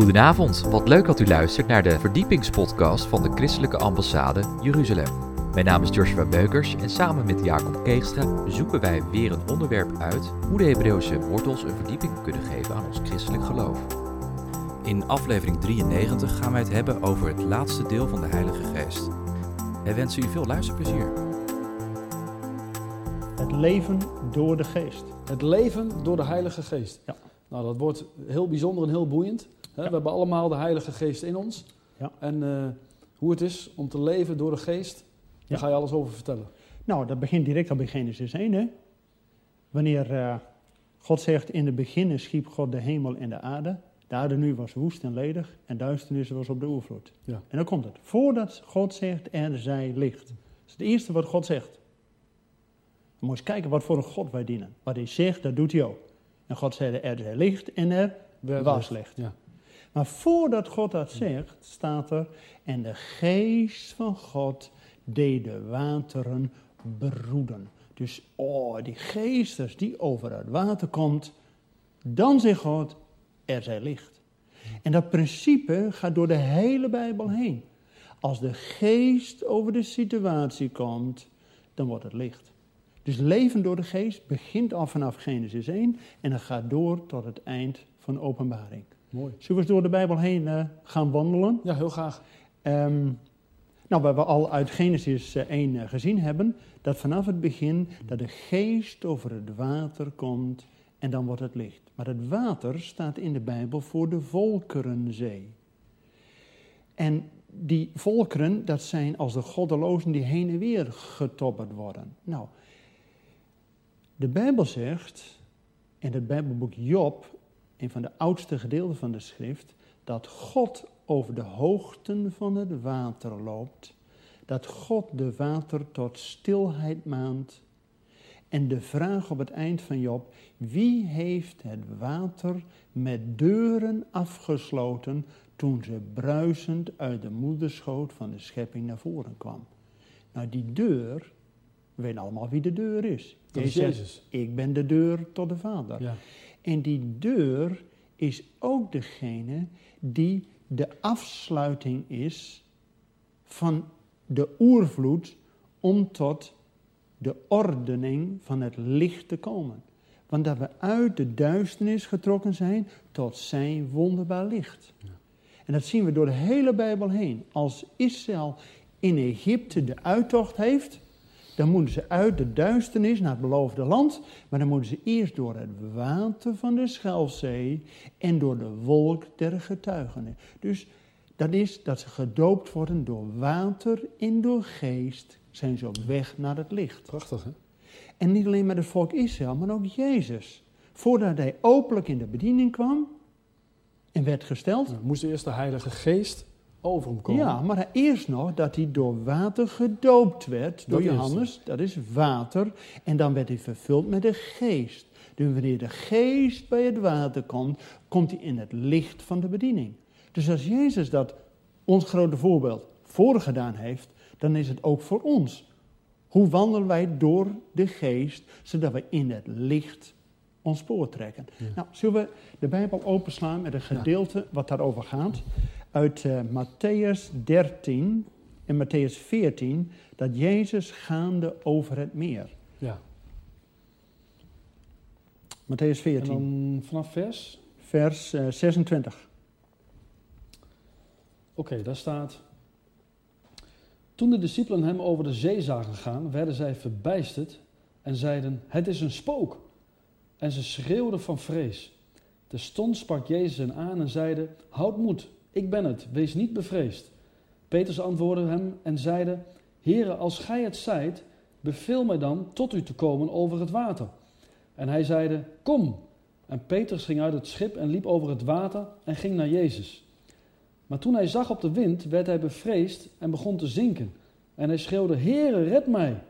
Goedenavond, wat leuk dat u luistert naar de verdiepingspodcast van de Christelijke Ambassade Jeruzalem. Mijn naam is Joshua Beukers en samen met Jacob Keegstra zoeken wij weer een onderwerp uit hoe de Hebreeuwse wortels een verdieping kunnen geven aan ons christelijk geloof. In aflevering 93 gaan wij het hebben over het laatste deel van de Heilige Geest. Wij wensen u veel luisterplezier. Het leven door de geest. Het leven door de Heilige Geest. Ja. Nou, dat wordt heel bijzonder en heel boeiend. We hebben allemaal de Heilige Geest in ons. Ja. En eh, hoe het is om te leven door de Geest, daar ga je alles over vertellen. Nou, dat begint direct al bij Genesis 1, hè? Wanneer eh, God zegt, in het begin schiep God de hemel en de aarde. De aarde nu was woest en ledig en duisternis was op de oervloed. Ja. En dan komt het. Voordat God zegt, er zij licht. Dat is het eerste wat God zegt. Dan moet je kijken wat voor een God wij dienen. Wat hij zegt, dat doet hij ook. En God zei, er zij licht en er was licht. licht. Ja. Maar voordat God dat zegt, staat er, en de geest van God deed de wateren beroeden. Dus, oh, die geest, als die over het water komt, dan zegt God, er zij licht. En dat principe gaat door de hele Bijbel heen. Als de geest over de situatie komt, dan wordt het licht. Dus leven door de geest begint al vanaf Genesis 1 en dan gaat door tot het eind van openbaring. Mooi. Zullen we eens door de Bijbel heen eh, gaan wandelen? Ja, heel graag. Ehm, nou, wat we al uit Genesis eh, 1 eh, gezien hebben, dat vanaf het begin dat de geest over het water komt en dan wordt het licht. Maar het water staat in de Bijbel voor de volkerenzee. En die volkeren, dat zijn als de goddelozen die heen en weer getobberd worden. Nou, de Bijbel zegt, in het Bijbelboek Job, een van de oudste gedeelten van de schrift, dat God over de hoogten van het water loopt, dat God de water tot stilheid maant. En de vraag op het eind van Job, wie heeft het water met deuren afgesloten toen ze bruisend uit de moederschoot van de schepping naar voren kwam? Nou, die deur, we weten allemaal wie de deur is. Dat is Jezus zegt, Jezus. ik ben de deur tot de Vader. Ja. En die deur is ook degene die de afsluiting is van de oervloed om tot de ordening van het licht te komen. Want dat we uit de duisternis getrokken zijn tot zijn wonderbaar licht. En dat zien we door de hele Bijbel heen. Als Israël in Egypte de uittocht heeft, dan moeten ze uit de duisternis naar het beloofde land, maar dan moeten ze eerst door het water van de Schelfzee en door de wolk der getuigen. Dus dat is dat ze gedoopt worden door water en door geest, zijn ze op weg naar het licht. Prachtig, hè? En niet alleen met het volk Israël, maar ook Jezus. Voordat hij openlijk in de bediening kwam en werd gesteld, Nou, moest eerst de Heilige Geest over hem komen. ja, maar eerst nog dat hij door water gedoopt werd, door Dat Johannes, dat is water, en dan werd hij vervuld met de geest. Dus wanneer de geest bij het water komt, komt hij in het licht van de bediening. Dus als Jezus dat, ons grote voorbeeld, voorgedaan heeft, dan is het ook voor ons. Hoe wandelen wij door de geest, zodat we in het licht ons spoor trekken? Nou, zullen we de Bijbel openslaan met een gedeelte wat daarover gaat? Uit eh, Matthäus 13 en Matthäus 14, dat Jezus gaande over het meer. Ja. Matthäus En 14, dan vanaf vers? vers eh, 26. Oké, daar staat. Toen de discipelen hem over de zee zagen gaan, werden zij verbijsterd en zeiden: Het is een spook. En ze schreeuwden van vrees. Terstond sprak Jezus hen aan en zeide: Houd moed, ik ben het, wees niet bevreesd. Petrus antwoordde hem en zeide: Heere, als gij het zijt, beveel mij dan tot u te komen over het water. En hij zeide: Kom. En Petrus ging uit het schip en liep over het water en ging naar Jezus. Maar toen hij zag op de wind, werd hij bevreesd en begon te zinken. En hij schreeuwde, Heere, red mij.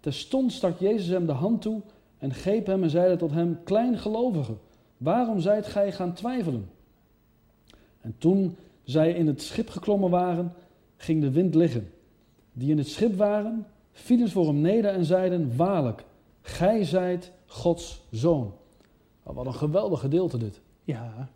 Terstond stak Jezus hem de hand toe en greep hem en zeide tot hem, Kleingelovige, waarom zijt gij gaan twijfelen? En toen zij in het schip geklommen waren, ging de wind liggen. Die in het schip waren, vielen voor hem neder en zeiden, Waarlijk, gij zijt Gods zoon. Oh, wat een geweldig gedeelte dit. Ja.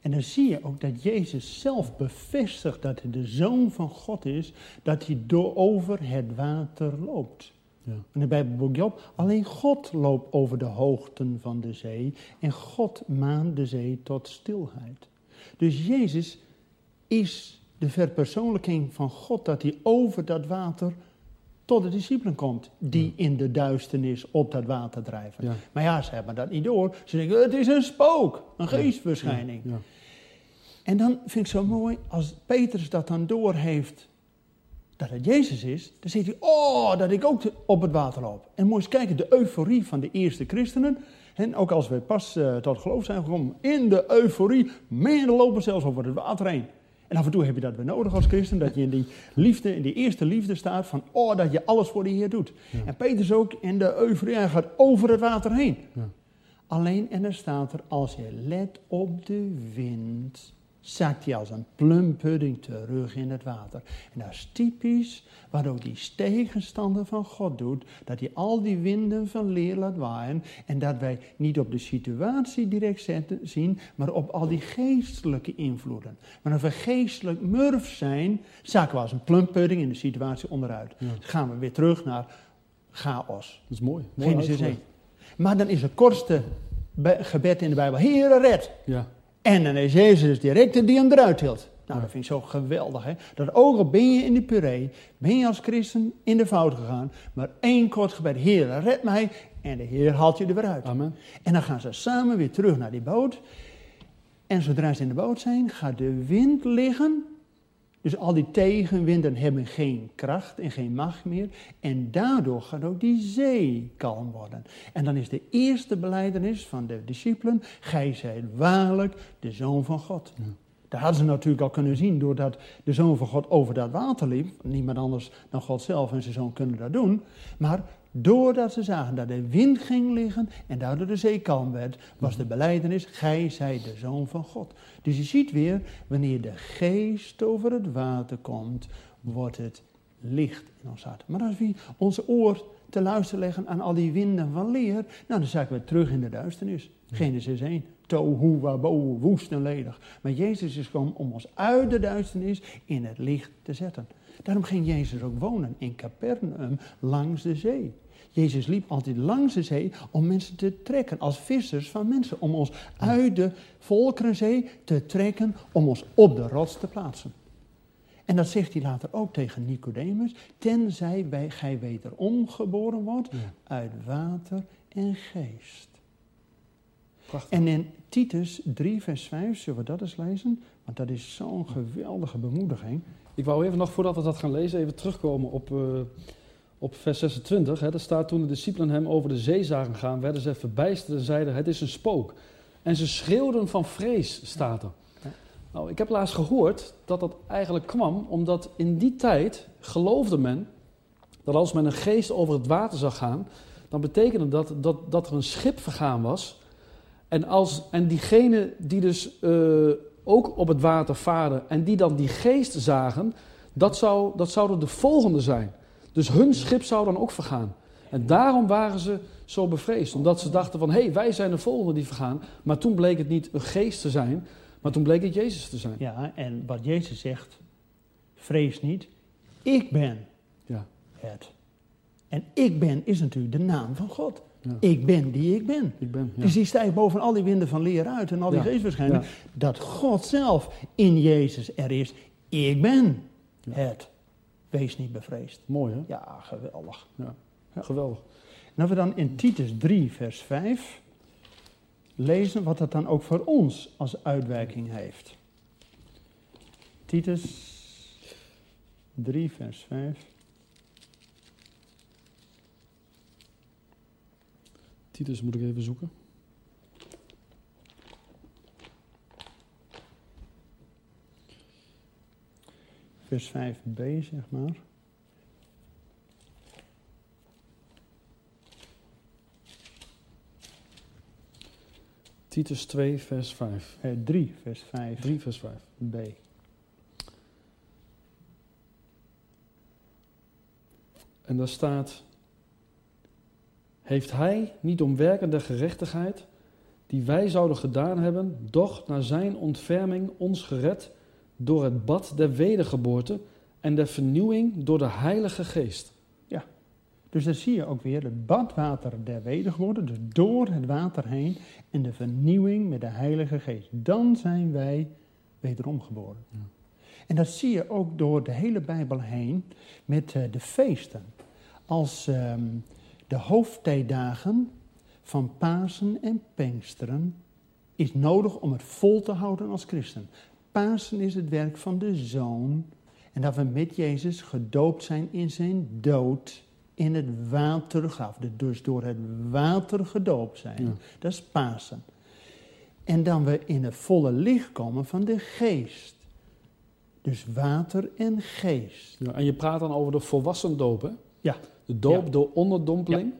En dan zie je ook dat Jezus zelf bevestigt dat hij de Zoon van God is, dat hij door over het water loopt. Ja. In de Bijbelboek Job, alleen God loopt over de hoogten van de zee en God maakt de zee tot stilheid. Dus Jezus is de verpersoonlijking van God, dat hij over dat water tot de discipelen komt, die in de duisternis op dat water drijven. Ja. Maar ja, ze hebben dat niet door. Ze denken, het is een spook, een geestverschijning. Ja. En dan vind ik zo mooi, als Petrus dat dan door heeft, dat het Jezus is, dan zegt hij, oh, dat ik ook op het water loop. En moet eens kijken, de euforie van de eerste christenen, en ook als we pas eh, tot geloof zijn gekomen, in de euforie, meer lopen zelfs over het water heen. En af en toe heb je dat weer nodig als christen, dat je in die liefde, in die eerste liefde staat van, oh, dat je alles voor de Heer doet. En Petrus ook in de euforie, hij gaat over het water heen. Ja. Alleen, en dan staat er, als je let op de wind, zakt hij als een plumpudding terug in het water. En dat is typisch wat ook die tegenstander van God doet, dat hij al die winden van leer laat waaien en dat wij niet op de situatie direct zetten, zien, maar op al die geestelijke invloeden. Maar als we geestelijk murf zijn, zakken we als een plumpudding in de situatie onderuit. Ja. Dan gaan we weer terug naar chaos. Dat is mooi. mooi Genesis 1. uitgelegd. Maar dan is het kortste be- gebed in de Bijbel, Heere red. Ja. En dan is Jezus direct die hem eruit hield. Nou, dat vind ik zo geweldig, hè. Dat ook al ben je in de puree, ben je als christen in de fout gegaan, maar één kort gebed, Heer, red mij, en de Heer haalt je er weer uit. Amen. En dan gaan ze samen weer terug naar die boot. En zodra ze in de boot zijn, gaat de wind liggen. Dus al die tegenwinden hebben geen kracht en geen macht meer. En daardoor gaat ook die zee kalm worden. En dan is de eerste beleidenis van de discipelen: Gij zijt waarlijk de zoon van God. Ja. Dat hadden ze natuurlijk al kunnen zien doordat de zoon van God over dat water liep. Niemand anders dan God zelf en zijn zoon kunnen dat doen. Maar doordat ze zagen dat de wind ging liggen en daardoor de zee kalm werd, was de beleidenis, gij zijt de zoon van God. Dus je ziet weer, wanneer de geest over het water komt, wordt het licht in ons hart. Maar als we onze oor te luisteren leggen aan al die winden van leer, nou dan zakken we terug in de duisternis. Genesis 1. Tohu wabohu, woest en ledig. Maar Jezus is gekomen om ons uit de duisternis in het licht te zetten. Daarom ging Jezus ook wonen in Capernaum langs de zee. Jezus liep altijd langs de zee om mensen te trekken, als vissers van mensen. Om ons uit de volkerenzee te trekken, om ons op de rots te plaatsen. En dat zegt hij later ook tegen Nicodemus. Tenzij bij, gij wederom geboren wordt Ja. uit water en geest. Prachtig. En in Titus 3, vers 5, zullen we dat eens lezen? Want dat is zo'n geweldige bemoediging. Ik wou even nog, voordat we dat gaan lezen, even terugkomen op, eh, op vers 26. Hè. Daar staat toen de discipelen hem over de zee zagen gaan, werden ze verbijsterd en zeiden, het is een spook. En ze schreeuwden van vrees, staat er. Ja. Nou, ik heb laatst gehoord dat dat eigenlijk kwam omdat in die tijd geloofde men dat als men een geest over het water zag gaan, dan betekende dat dat, dat er een schip vergaan was. En, als, en diegene die dus eh, ook op het water varen en die dan die geest zagen, dat, zou, dat zouden de volgende zijn. Dus hun schip zou dan ook vergaan. En daarom waren ze zo bevreesd. Omdat ze dachten van, hé, hey, wij zijn de volgende die vergaan. Maar toen bleek het niet een geest te zijn, maar toen bleek het Jezus te zijn. Ja, en wat Jezus zegt, vrees niet, ik ben Ja, het. En ik ben is natuurlijk de naam van God. Ja. Ik ben die ik ben. ik ben. Ja. Dus die stijgt boven al die winden van leer uit en al die Ja, geestverschijningen. Dat God zelf in Jezus er is. Ik ben het. Wees niet bevreesd. Mooi hè? Ja, geweldig. Ja. Geweldig. En als we dan in Titus 3, vers 5 lezen wat dat dan ook voor ons als uitwerking heeft. Titus 3, vers 5. Titus moet ik even zoeken. Vers 5b, zeg maar. Titus 2, vers 5. Eh, 3, vers 5b. 3, vers 5. En daar staat: Heeft hij niet om werken der gerechtigheid, die wij zouden gedaan hebben, doch naar zijn ontferming ons gered door het bad der wedergeboorte en de vernieuwing door de Heilige Geest. Dus dan zie je ook weer het badwater der wedergeboorte, dus door het water heen en de vernieuwing met de Heilige Geest. Dan zijn wij wederom geboren. Ja. En dat zie je ook door de hele Bijbel heen met eh, de feesten. Als ehm, de hoofdtijdagen van Pasen en Pinksteren is nodig om het vol te houden als christen. Pasen is het werk van de Zoon en dat we met Jezus gedoopt zijn in zijn dood in het watergraf. Dus door het water gedoopt zijn. Ja. Dat is Pasen. En dan we in het volle licht komen van de geest. Dus water en geest. Ja, en je praat dan over de volwassen doop, hè? Ja. De doop Ja. door onderdompeling.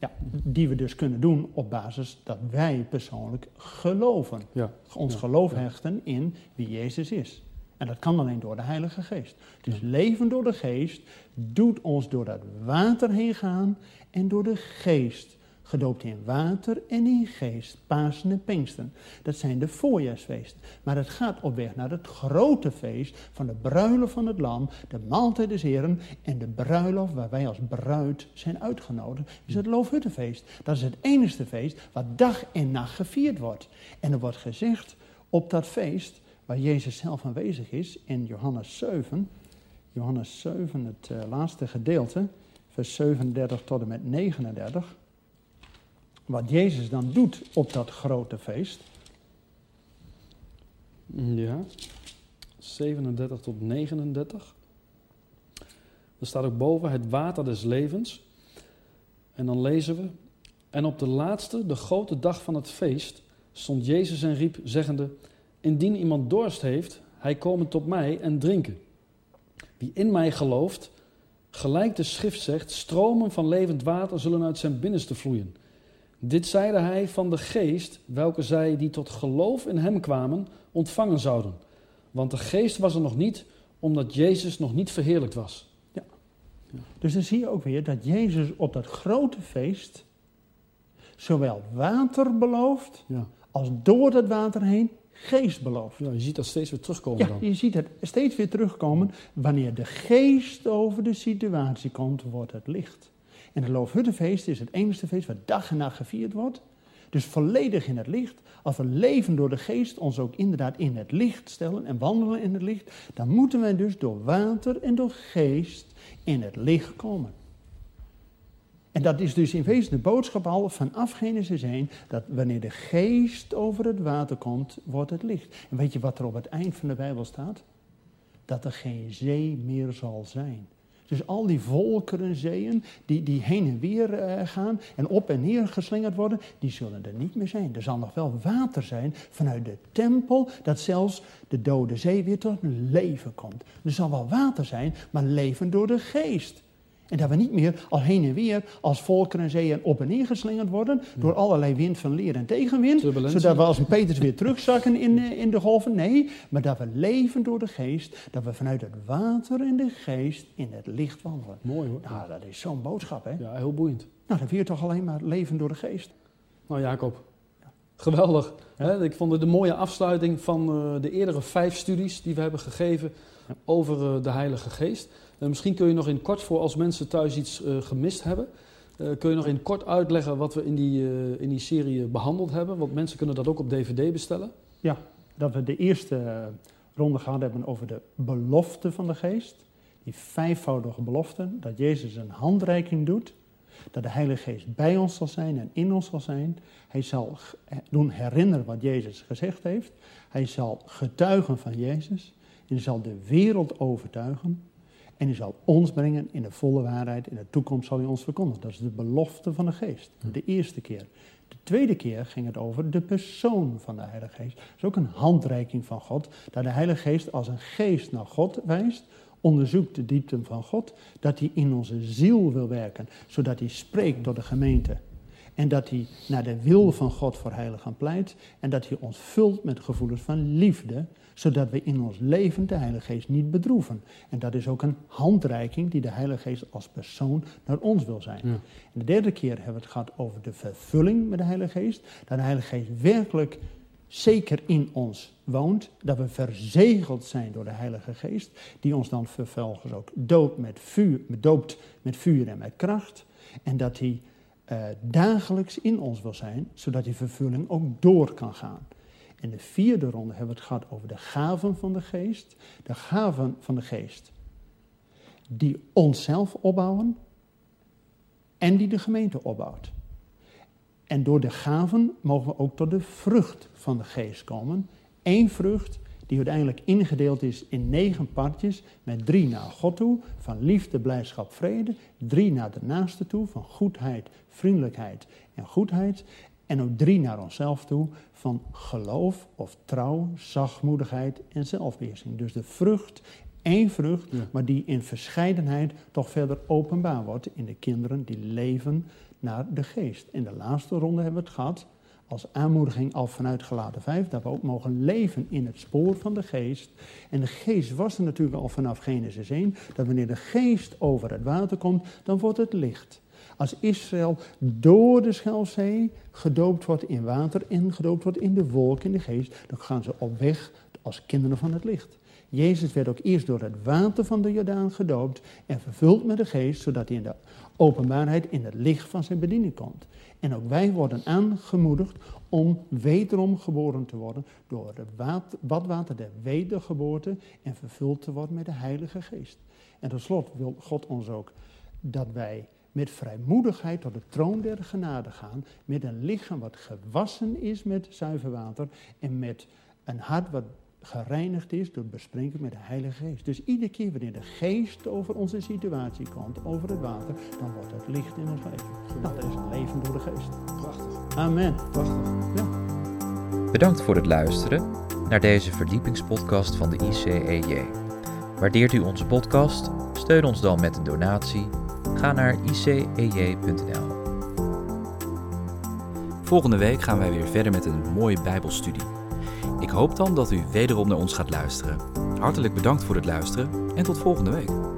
Ja, die we dus kunnen doen op basis dat wij persoonlijk geloven. Ja. Ons Ja, geloof ja. hechten in wie Jezus is. En dat kan alleen door de Heilige Geest. Dus Ja. leven door de Geest doet ons door dat water heen gaan en door de Geest. Gedoopt in water en in geest, Pasen en Pinksten. Dat zijn de voorjaarsfeesten. Maar het gaat op weg naar het grote feest van de bruiloft van het lam, de maaltijd des Heren en de bruiloft waar wij als bruid zijn uitgenodigd, is het Loofhuttenfeest. Dat is het enigste feest wat dag en nacht gevierd wordt. En er wordt gezegd op dat feest, waar Jezus zelf aanwezig is, in Johannes 7, Johannes 7, het eh, laatste gedeelte, vers 37 tot en met 39. Wat Jezus dan doet op dat grote feest. Ja. 37 tot 39. Er staat ook boven het water des levens. En dan lezen we. En op de laatste, de grote dag van het feest, stond Jezus en riep, zeggende: Indien iemand dorst heeft, hij komen tot mij en drinken. Wie in mij gelooft, gelijk de schrift zegt, stromen van levend water zullen uit zijn binnenste vloeien. Dit zeide hij van de geest, welke zij die tot geloof in hem kwamen, ontvangen zouden. Want de geest was er nog niet, omdat Jezus nog niet verheerlijkt was. Dus dan zie je ook weer dat Jezus op dat grote feest zowel water belooft, Ja. als door dat water heen geest belooft. Ja, je ziet dat steeds weer terugkomen Ja, dan. je ziet het steeds weer terugkomen. Wanneer de geest over de situatie komt, wordt het licht. En het Loofhuttenfeest is het enigste feest wat dag en nacht gevierd wordt. Dus volledig in het licht. Als we leven door de geest, ons ook inderdaad in het licht stellen en wandelen in het licht, dan moeten wij dus door water en door geest in het licht komen. En dat is dus in wezen de boodschap al vanaf Genesis 1, dat wanneer de geest over het water komt, wordt het licht. En weet je wat er op het eind van de Bijbel staat? Dat er geen zee meer zal zijn. Dus al die volkeren, zeeën, die, die heen en weer eh, gaan en op en neer geslingerd worden, die zullen er niet meer zijn. Er zal nog wel water zijn vanuit de tempel, dat zelfs de dode zee weer tot leven komt. Er zal wel water zijn, maar leven door de geest. En dat we niet meer al heen en weer als volkeren en zeeën op en neer geslingerd worden door allerlei wind van leer en tegenwind. Zodat we als een Peters weer terugzakken in, eh, in de golven. Nee, maar dat we leven door de geest. Dat we vanuit het water en de geest in het licht wandelen. Mooi hoor. Nou, dat is zo'n boodschap, hè? Ja, heel boeiend. Nou, dan je toch alleen maar leven door de geest. Nou Jacob, geweldig. Hè? Ik vond het een mooie afsluiting van eh, de eerdere vijf studies die we hebben gegeven. Over eh, de Heilige Geest. En misschien kun je nog in kort, voor als mensen thuis iets eh, gemist hebben, eh, kun je nog in kort uitleggen wat we in die, eh, in die serie eh, behandeld hebben. Want mensen kunnen dat ook op DVD bestellen. Dat we de eerste eh, ronde gehad hebben over de belofte van de geest. Die vijfvoudige beloften. Dat Jezus een handreiking doet. Dat de Heilige Geest bij ons zal zijn en in ons zal zijn. Hij zal eh, doen herinneren wat Jezus gezegd heeft. Hij zal getuigen van Jezus. En hij zal de wereld overtuigen. En hij zal ons brengen in de volle waarheid. In de toekomst zal hij ons verkondigen. Dat is de belofte van de geest. De eerste keer. De tweede keer ging het over de persoon van de Heilige Geest. Dat is ook een handreiking van God. Dat de Heilige Geest als een geest naar God wijst. Onderzoekt de diepten van God. Dat hij in onze ziel wil werken. Zodat hij spreekt door de gemeente. En dat hij naar de wil van God voor heiligen pleit. En dat hij ons vult met gevoelens van liefde. Zodat we in ons leven de Heilige Geest niet bedroeven. En dat is ook een handreiking die de Heilige Geest als persoon naar ons wil zijn. En de derde keer hebben we het gehad over de vervulling met de Heilige Geest. Dat de Heilige Geest werkelijk zeker in ons woont, dat we verzegeld zijn door de Heilige Geest, die ons dan vervolgens ook doopt met vuur, doopt met vuur en met kracht, en dat hij uh, dagelijks in ons wil zijn, zodat die vervulling ook door kan gaan. In de vierde ronde hebben we het gehad over de gaven van de geest, de gaven van de geest die onszelf opbouwen en die de gemeente opbouwt. En door de gaven mogen we ook tot de vrucht van de geest komen. Eén vrucht die uiteindelijk ingedeeld is in negen partjes, met drie naar God toe, van liefde, blijdschap, vrede, drie naar de naaste toe, van goedheid, vriendelijkheid en goedheid, en ook drie naar onszelf toe, van geloof of trouw, zachtmoedigheid en zelfbeheersing. Dus de vrucht, één vrucht, maar die in verscheidenheid toch verder openbaar wordt in de kinderen die leven naar de geest. In de laatste ronde hebben we het gehad, als aanmoediging al vanuit geladen 5, dat we ook mogen leven in het spoor van de geest. En de geest was er natuurlijk al vanaf Genesis 1, dat wanneer de geest over het water komt, dan wordt het licht. Als Israël door de Schelzee gedoopt wordt in water en gedoopt wordt in de wolk in de geest, dan gaan ze op weg als kinderen van het licht. Jezus werd ook eerst door het water van de Jordaan gedoopt en vervuld met de geest, zodat hij in de openbaarheid in het licht van zijn bediening komt. En ook wij worden aangemoedigd om wederom geboren te worden door het badwater der wedergeboorte en vervuld te worden met de Heilige Geest. En tot slot wil God ons ook dat wij met vrijmoedigheid tot de troon der genade gaan, met een lichaam wat gewassen is met zuiver water en met een hart wat gereinigd is door het besprenken met de Heilige Geest. Dus iedere keer wanneer de Geest over onze situatie komt, over het water, dan wordt het licht in ons leven. Nou, dat is een leven door de Geest. Prachtig. Amen. Prachtig. Ja. Bedankt voor het luisteren naar deze verdiepingspodcast van de ICEJ. Waardeert u onze podcast? Steun ons dan met een donatie. Ga naar icej.nl. Volgende week gaan wij weer verder met een mooie Bijbelstudie. Ik hoop dan dat u wederom naar ons gaat luisteren. Hartelijk bedankt voor het luisteren en tot volgende week.